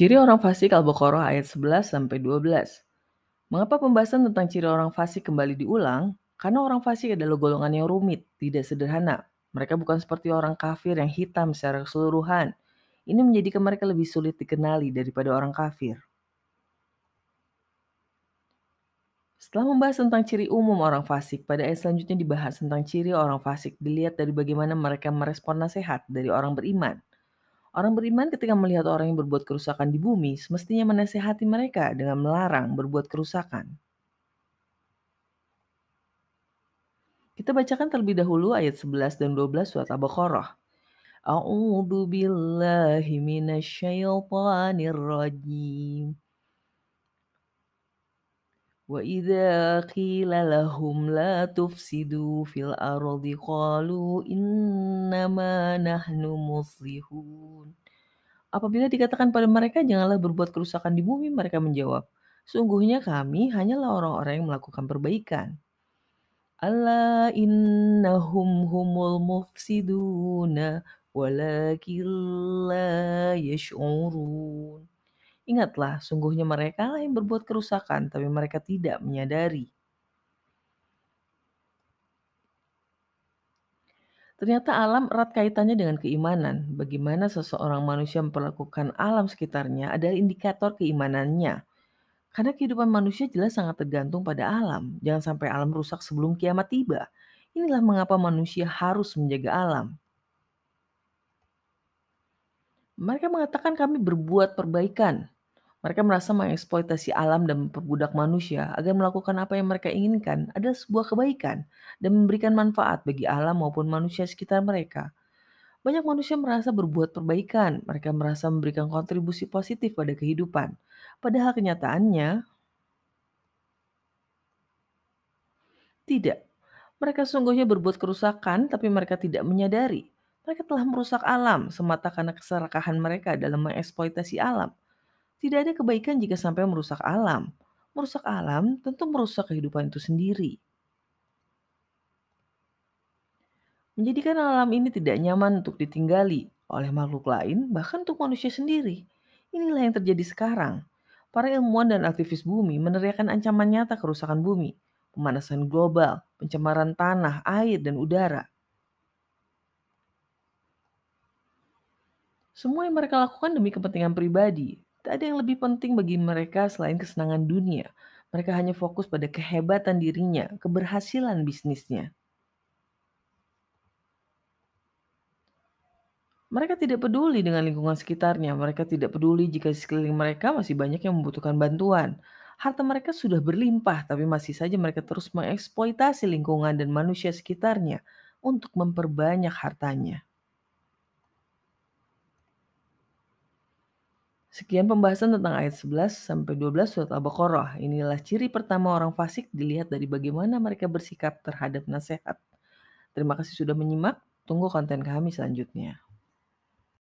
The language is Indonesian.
Ciri orang fasik Al-Baqarah ayat 11 sampai 12. Mengapa pembahasan tentang ciri orang fasik kembali diulang? Karena orang fasik adalah golongan yang rumit, tidak sederhana. Mereka bukan seperti orang kafir yang hitam secara keseluruhan. Ini menjadikan mereka lebih sulit dikenali daripada orang kafir. Setelah membahas tentang ciri umum orang fasik, pada ayat selanjutnya dibahas tentang ciri orang fasik dilihat dari bagaimana mereka merespon nasihat dari orang beriman. Orang beriman ketika melihat orang yang berbuat kerusakan di bumi, semestinya menasehati mereka dengan melarang berbuat kerusakan. Kita bacakan terlebih dahulu ayat 11 dan 12 surat Al-Baqarah. A'udzu billahi minasyaitonir rajim. Wa idza qila lahum la tufsidu fil ardi qalu innama nahnu. Apabila dikatakan pada mereka janganlah berbuat kerusakan di bumi, mereka menjawab, sungguhnya kami hanyalah orang-orang yang melakukan perbaikan. Allah innahum humul mufsiduna walakin la yash'urun. Ingatlah, sungguhnya mereka lah yang berbuat kerusakan, tapi mereka tidak menyadari. Ternyata alam erat kaitannya dengan keimanan. Bagaimana seseorang manusia memperlakukan alam sekitarnya adalah indikator keimanannya. Karena kehidupan manusia jelas sangat tergantung pada alam. Jangan sampai alam rusak sebelum kiamat tiba. Inilah mengapa manusia harus menjaga alam. Mereka mengatakan kami berbuat perbaikan. Mereka merasa mengeksploitasi alam dan memperbudak manusia agar melakukan apa yang mereka inginkan adalah sebuah kebaikan dan memberikan manfaat bagi alam maupun manusia sekitar mereka. Banyak manusia merasa berbuat perbaikan, mereka merasa memberikan kontribusi positif pada kehidupan. Padahal kenyataannya tidak. Mereka sungguhnya berbuat kerusakan, tapi mereka tidak menyadari. Mereka telah merusak alam semata karena keserakahan mereka dalam mengeksploitasi alam. Tidak ada kebaikan jika sampai merusak alam. Merusak alam tentu merusak kehidupan itu sendiri. Menjadikan alam ini tidak nyaman untuk ditinggali oleh makhluk lain, bahkan untuk manusia sendiri. Inilah yang terjadi sekarang. Para ilmuwan dan aktivis bumi meneriakan ancaman nyata kerusakan bumi, pemanasan global, pencemaran tanah, air, dan udara. Semua yang mereka lakukan demi kepentingan pribadi, Tak ada yang lebih penting bagi mereka selain kesenangan dunia. Mereka hanya fokus pada kehebatan dirinya, keberhasilan bisnisnya. Mereka tidak peduli dengan lingkungan sekitarnya. Mereka tidak peduli jika sekeliling mereka masih banyak yang membutuhkan bantuan. Harta mereka sudah berlimpah, tapi masih saja mereka terus mengeksploitasi lingkungan dan manusia sekitarnya untuk memperbanyak hartanya. Sekian pembahasan tentang ayat 11 sampai 12 surat Al-Baqarah. Inilah ciri pertama orang fasik dilihat dari bagaimana mereka bersikap terhadap nasihat. Terima kasih sudah menyimak. Tunggu konten kami selanjutnya.